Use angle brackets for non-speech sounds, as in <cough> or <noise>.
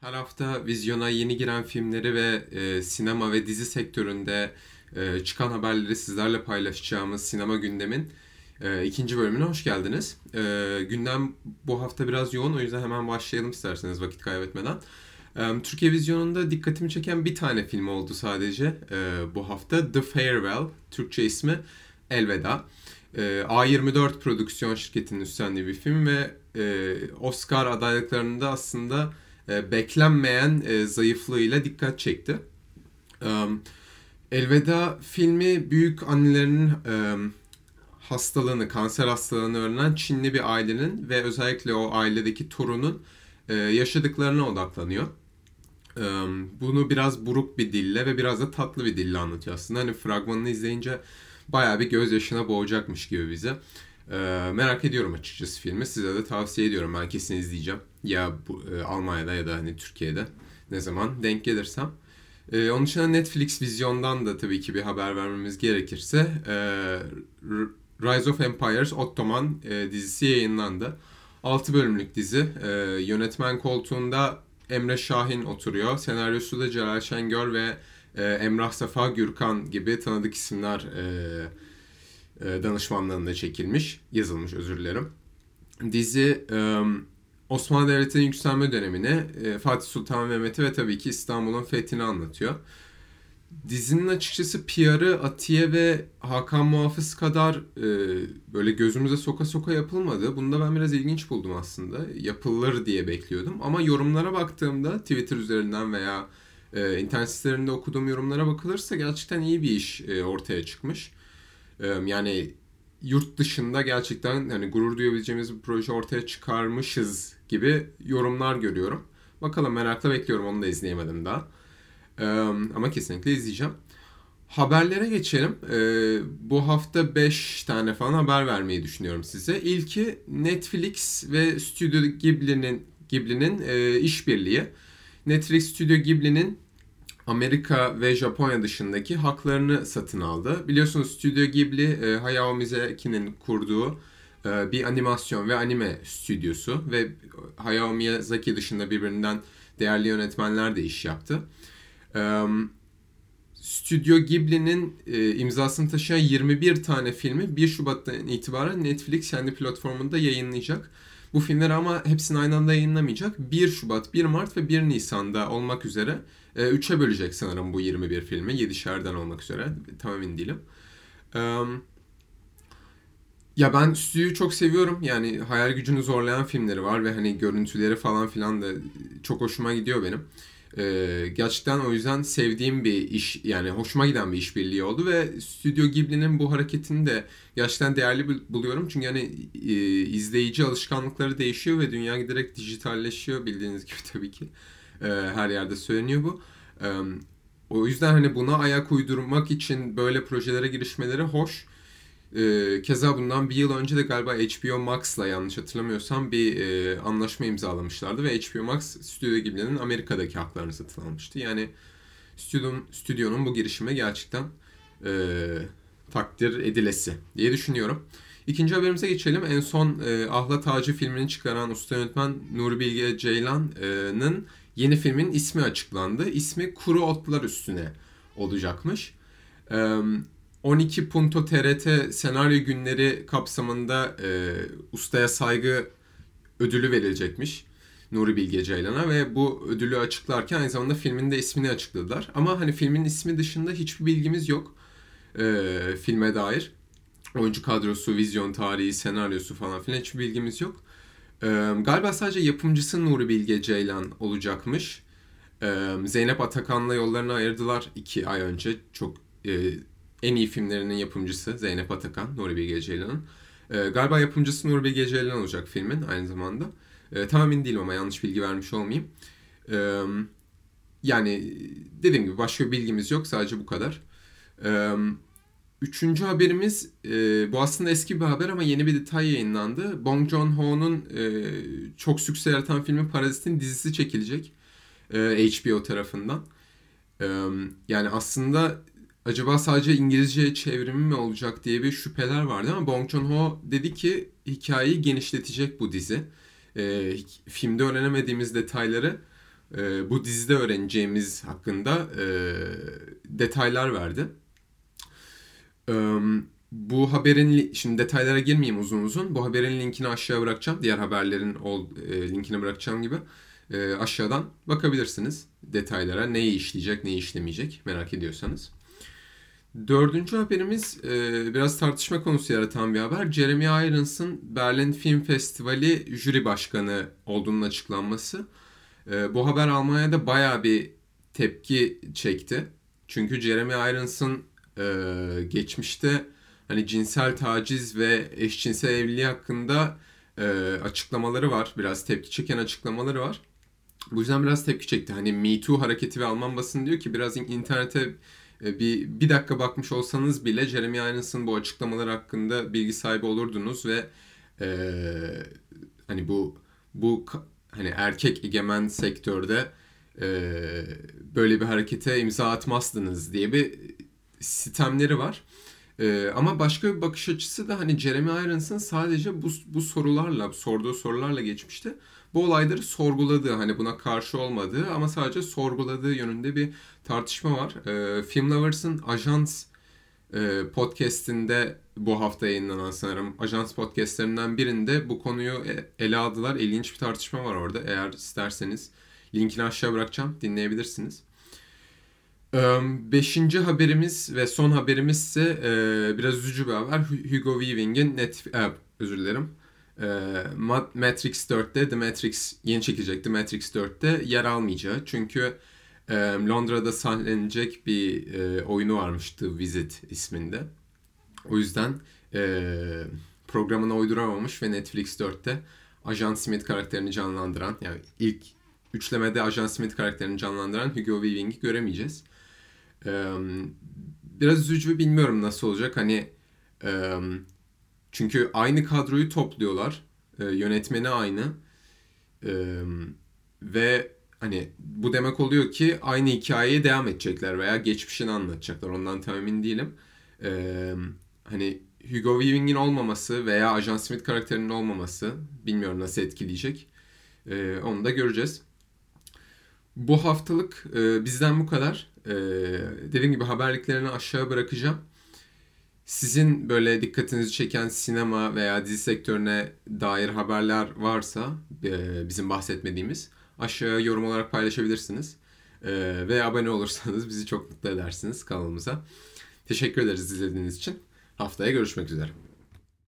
Her hafta vizyona yeni giren filmleri ve e, sinema ve dizi sektöründe e, çıkan haberleri sizlerle paylaşacağımız Sinema Gündem'in e, ikinci bölümüne hoş geldiniz. E, gündem bu hafta biraz yoğun o yüzden hemen başlayalım isterseniz vakit kaybetmeden. E, Türkiye vizyonunda dikkatimi çeken bir tane film oldu sadece e, bu hafta. The Farewell, Türkçe ismi Elveda. E, A24 prodüksiyon şirketinin üstlendiği bir film ve e, Oscar adaylıklarında aslında e, beklenmeyen e, zayıflığıyla dikkat çekti. Elveda filmi büyük annelerinin hastalığını, kanser hastalığını öğrenen Çinli bir ailenin ve özellikle o ailedeki torunun e, yaşadıklarına odaklanıyor. Bunu biraz buruk bir dille ve biraz da tatlı bir dille anlatıyor aslında. Hani fragmanını izleyince bayağı bir gözyaşına boğacakmış gibi bize. Ee, merak ediyorum açıkçası filmi. Size de tavsiye ediyorum. Ben kesin izleyeceğim. Ya bu, e, Almanya'da ya da hani Türkiye'de ne zaman denk gelirsem. Ee, onun dışında Netflix vizyondan da tabii ki bir haber vermemiz gerekirse e, Rise of Empires Ottoman e, dizisi yayınlandı. 6 bölümlük dizi. E, yönetmen koltuğunda Emre Şahin oturuyor. Senaryosu da Celal Şengör ve e, Emrah Safa Gürkan gibi tanıdık isimler e, e, danışmanlığında çekilmiş, yazılmış özür dilerim. Dizi e, Osmanlı Devleti'nin yükselme dönemini, e, Fatih Sultan Mehmet'i ve tabii ki İstanbul'un fethini anlatıyor. Dizinin açıkçası PR'ı Atiye ve Hakan Muhafız kadar e, böyle gözümüze soka soka yapılmadı. Bunu da ben biraz ilginç buldum aslında. Yapılır diye bekliyordum. Ama yorumlara baktığımda Twitter üzerinden veya e, internet sitelerinde okuduğum yorumlara bakılırsa gerçekten iyi bir iş e, ortaya çıkmış yani yurt dışında gerçekten hani gurur duyabileceğimiz bir proje ortaya çıkarmışız gibi yorumlar görüyorum. Bakalım merakla bekliyorum onu da izleyemedim daha. ama kesinlikle izleyeceğim. Haberlere geçelim. bu hafta 5 tane falan haber vermeyi düşünüyorum size. İlki Netflix ve Studio Ghibli'nin Ghibli'nin işbirliği. Netflix Studio Ghibli'nin Amerika ve Japonya dışındaki haklarını satın aldı. Biliyorsunuz Studio Ghibli e, Hayao Miyazaki'nin kurduğu e, bir animasyon ve anime stüdyosu ve Hayao Miyazaki dışında birbirinden değerli yönetmenler de iş yaptı. E, Stüdyo Ghibli'nin imzasını taşıyan 21 tane filmi 1 Şubat'tan itibaren Netflix kendi platformunda yayınlayacak. Bu filmleri ama hepsini aynı anda yayınlamayacak. 1 Şubat, 1 Mart ve 1 Nisan'da olmak üzere 3'e ee, bölecek sanırım bu 21 filmi. 7'şerden olmak üzere. Tam emin değilim. ya ben stüdyoyu çok seviyorum. Yani hayal gücünü zorlayan filmleri var ve hani görüntüleri falan filan da çok hoşuma gidiyor benim. Ee, gerçekten o yüzden sevdiğim bir iş yani hoşuma giden bir işbirliği oldu ve Stüdyo Ghibli'nin bu hareketini de gerçekten değerli buluyorum. Çünkü hani e, izleyici alışkanlıkları değişiyor ve dünya giderek dijitalleşiyor bildiğiniz gibi <laughs> tabii ki. E, her yerde söyleniyor bu. E, o yüzden hani buna ayak uydurmak için böyle projelere girişmeleri hoş. E, keza bundan bir yıl önce de galiba HBO Max'la yanlış hatırlamıyorsam bir e, anlaşma imzalamışlardı ve HBO Max Stüdyo Ghibli'nin Amerika'daki haklarını satın almıştı. Yani stüdyonun, stüdyonun bu girişime gerçekten e, takdir edilesi diye düşünüyorum. İkinci haberimize geçelim. En son e, Ahlat Ağacı filmini çıkaran usta yönetmen Nuri Bilge Ceylan'ın yeni filmin ismi açıklandı. İsmi Kuru Otlar Üstüne olacakmış. 12 Punto TRT senaryo günleri kapsamında e, ustaya saygı ödülü verilecekmiş. Nuri Bilge Ceylan'a ve bu ödülü açıklarken aynı zamanda filmin de ismini açıkladılar. Ama hani filmin ismi dışında hiçbir bilgimiz yok e, filme dair. Oyuncu kadrosu, vizyon tarihi, senaryosu falan filan hiçbir bilgimiz yok. Ee, galiba sadece yapımcısı Nuri Bilge Ceylan olacakmış. Ee, Zeynep Atakan'la yollarını ayırdılar iki ay önce. Çok e, en iyi filmlerinin yapımcısı Zeynep Atakan, Nuri Bilge Ceylan'ın. Ee, galiba yapımcısı Nuri Bilge Ceylan olacak filmin aynı zamanda. Ee, tam değilim ama yanlış bilgi vermiş olmayayım. Ee, yani dediğim gibi başka bir bilgimiz yok sadece bu kadar. Ee, Üçüncü haberimiz e, bu aslında eski bir haber ama yeni bir detay yayınlandı. Bong Joon-ho'nun e, çok sükse yaratan filmi Parazit'in dizisi çekilecek e, HBO tarafından. E, yani aslında acaba sadece İngilizce çevrimi mi olacak diye bir şüpheler vardı ama Bong Joon-ho dedi ki hikayeyi genişletecek bu dizi. E, filmde öğrenemediğimiz detayları e, bu dizide öğreneceğimiz hakkında e, detaylar verdi. E, bu haberin şimdi detaylara girmeyeyim uzun uzun. Bu haberin linkini aşağıya bırakacağım. Diğer haberlerin ol, e, linkini bırakacağım gibi. E, aşağıdan bakabilirsiniz detaylara. Neyi işleyecek, neyi işlemeyecek merak ediyorsanız. Dördüncü haberimiz e, biraz tartışma konusu yaratan bir haber. Jeremy Irons'ın Berlin Film Festivali jüri başkanı olduğunun açıklanması. E, bu haber Almanya'da bayağı bir tepki çekti. Çünkü Jeremy Irons'ın e, geçmişte hani cinsel taciz ve eşcinsel evliliği hakkında e, açıklamaları var. Biraz tepki çeken açıklamaları var. Bu yüzden biraz tepki çekti. Hani Me Too hareketi ve Alman basını diyor ki biraz in- internete bir, bir dakika bakmış olsanız bile Jeremy Irons'ın bu açıklamaları hakkında bilgi sahibi olurdunuz ve e, hani bu bu hani erkek egemen sektörde e, böyle bir harekete imza atmazdınız diye bir sistemleri var. E, ama başka bir bakış açısı da hani Jeremy Irons'ın sadece bu, bu sorularla, sorduğu sorularla geçmişte bu olayları sorguladığı, hani buna karşı olmadığı ama sadece sorguladığı yönünde bir tartışma var. E, Film Lovers'ın Ajans e, podcast'inde bu hafta yayınlanan sanırım Ajans podcastlerinden birinde bu konuyu e- ele aldılar. İlginç bir tartışma var orada. Eğer isterseniz linkini aşağı bırakacağım. Dinleyebilirsiniz. Beşinci haberimiz ve son haberimiz ise e, biraz üzücü bir haber. Hugo Weaving'in net, e, özür dilerim. E, Ma- Matrix 4'te The Matrix yeni çekilecek The Matrix 4'te yer almayacağı. Çünkü Londra'da sahnelenecek bir oyunu varmış The Visit isminde. O yüzden programına uyduramamış ve Netflix 4'te Ajan Smith karakterini canlandıran yani ilk üçlemede Ajan Smith karakterini canlandıran Hugo Weaving'i göremeyeceğiz. Biraz üzücü bilmiyorum nasıl olacak. Hani çünkü aynı kadroyu topluyorlar. E, yönetmeni aynı. Ve hani bu demek oluyor ki aynı hikayeye devam edecekler veya geçmişini anlatacaklar. Ondan tam emin değilim. Hani Hugo Weaving'in olmaması veya Ajan Smith karakterinin olmaması bilmiyorum nasıl etkileyecek. E, onu da göreceğiz. Bu haftalık e, bizden bu kadar. E, dediğim gibi haberliklerini aşağı bırakacağım. Sizin böyle dikkatinizi çeken sinema veya dizi sektörüne dair haberler varsa e, bizim bahsetmediğimiz aşağıya yorum olarak paylaşabilirsiniz. E, ve abone olursanız bizi çok mutlu edersiniz kanalımıza. Teşekkür ederiz izlediğiniz için. Haftaya görüşmek üzere.